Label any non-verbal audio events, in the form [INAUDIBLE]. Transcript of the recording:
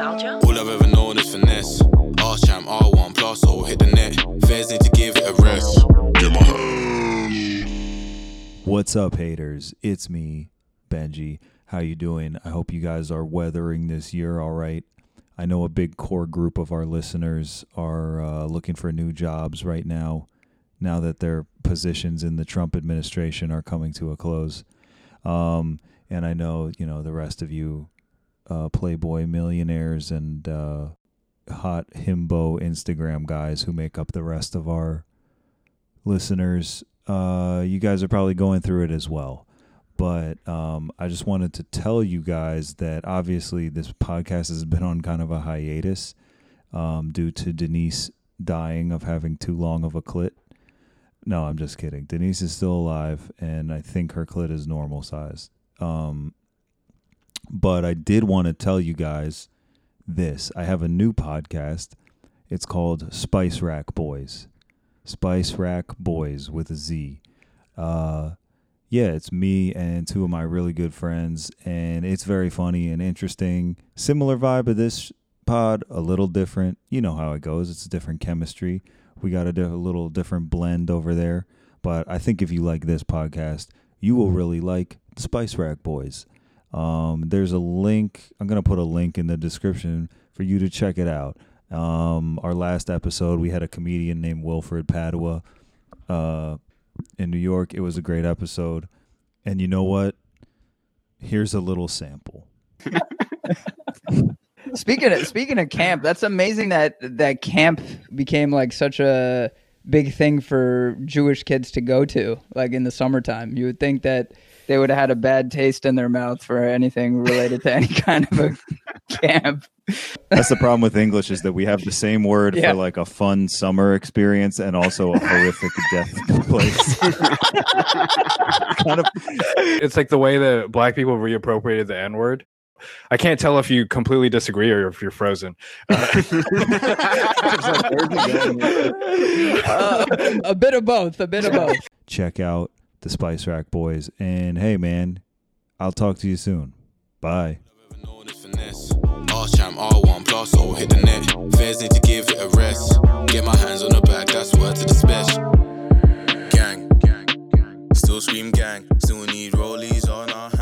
nostalgia? All I've ever known is finesse. Arse champ, R1 plus, or hit the net. Fairs need to give it a rest. Get my What's up, haters? It's me, Benji. How you doing? I hope you guys are weathering this year all right. I know a big core group of our listeners are uh, looking for new jobs right now, now that their positions in the Trump administration are coming to a close. Um, and I know, you know, the rest of you uh, Playboy millionaires and uh, hot himbo Instagram guys who make up the rest of our listeners, uh, you guys are probably going through it as well. But um, I just wanted to tell you guys that obviously this podcast has been on kind of a hiatus um, due to Denise dying of having too long of a clit. No, I'm just kidding. Denise is still alive, and I think her clit is normal size. Um, but I did want to tell you guys this. I have a new podcast. It's called Spice Rack Boyz. Spice Rack Boyz with a Z. Uh, yeah, it's me and two of my really good friends, and it's very funny and interesting. Similar vibe of this pod, a little different. You know how it goes. It's a different chemistry. We got a, di- a little different blend over there. But I think if you like this podcast, you will really like Spice Rack Boyz. Um, there's a link. I'm gonna put a link in the description for you to check it out. Um, our last episode, we had a comedian named Wilfred Padua uh, in New York. It was a great episode, and you know what? Here's a little sample. [LAUGHS] Speaking of speaking of camp, that's amazing that that camp became like such a big thing for Jewish kids to go to, like in the summertime. You would think that they would have had a bad taste in their mouth for anything related to any [LAUGHS] kind of a camp. That's the problem with English is that we have the same word Yeah. for like a fun summer experience and also a horrific [LAUGHS] death place. [LAUGHS] kind of It's like the way that black people reappropriated the N word. I can't tell if you completely disagree or if you're frozen. Uh, [LAUGHS] Uh, a bit of both. A bit of both. check out the Spice Rack Boyz. And hey, man, I'll talk to you soon. Bye. Ever known is finesse. Arse champ, R1 plus, or hit the net. Fairs need to give it a rest. Get my hands on the back, that's word to the special. Gang, gang, gang. Still scream gang. Still need rollies on our hands.